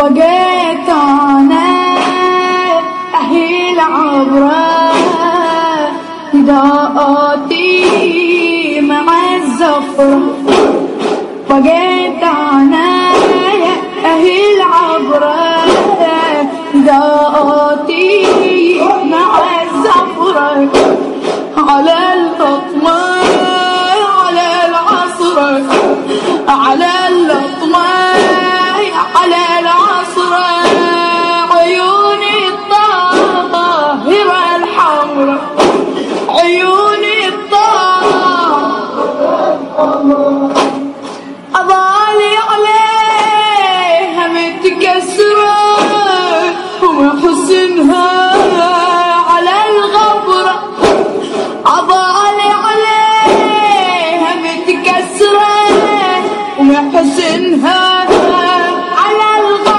بقيت أنا اهي العبرة دقاتي مع الزفرة بقيت أنا اهي العبرة دقاتي مع الزفرة على الأطماع على العصر على حصرة عيوني الطاهرة الحمراء عيوني الطاهرة أضالي عليها متكسرة.